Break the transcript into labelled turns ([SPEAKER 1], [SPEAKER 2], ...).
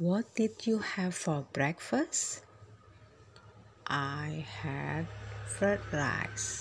[SPEAKER 1] What did you have for breakfast?
[SPEAKER 2] I had fried rice.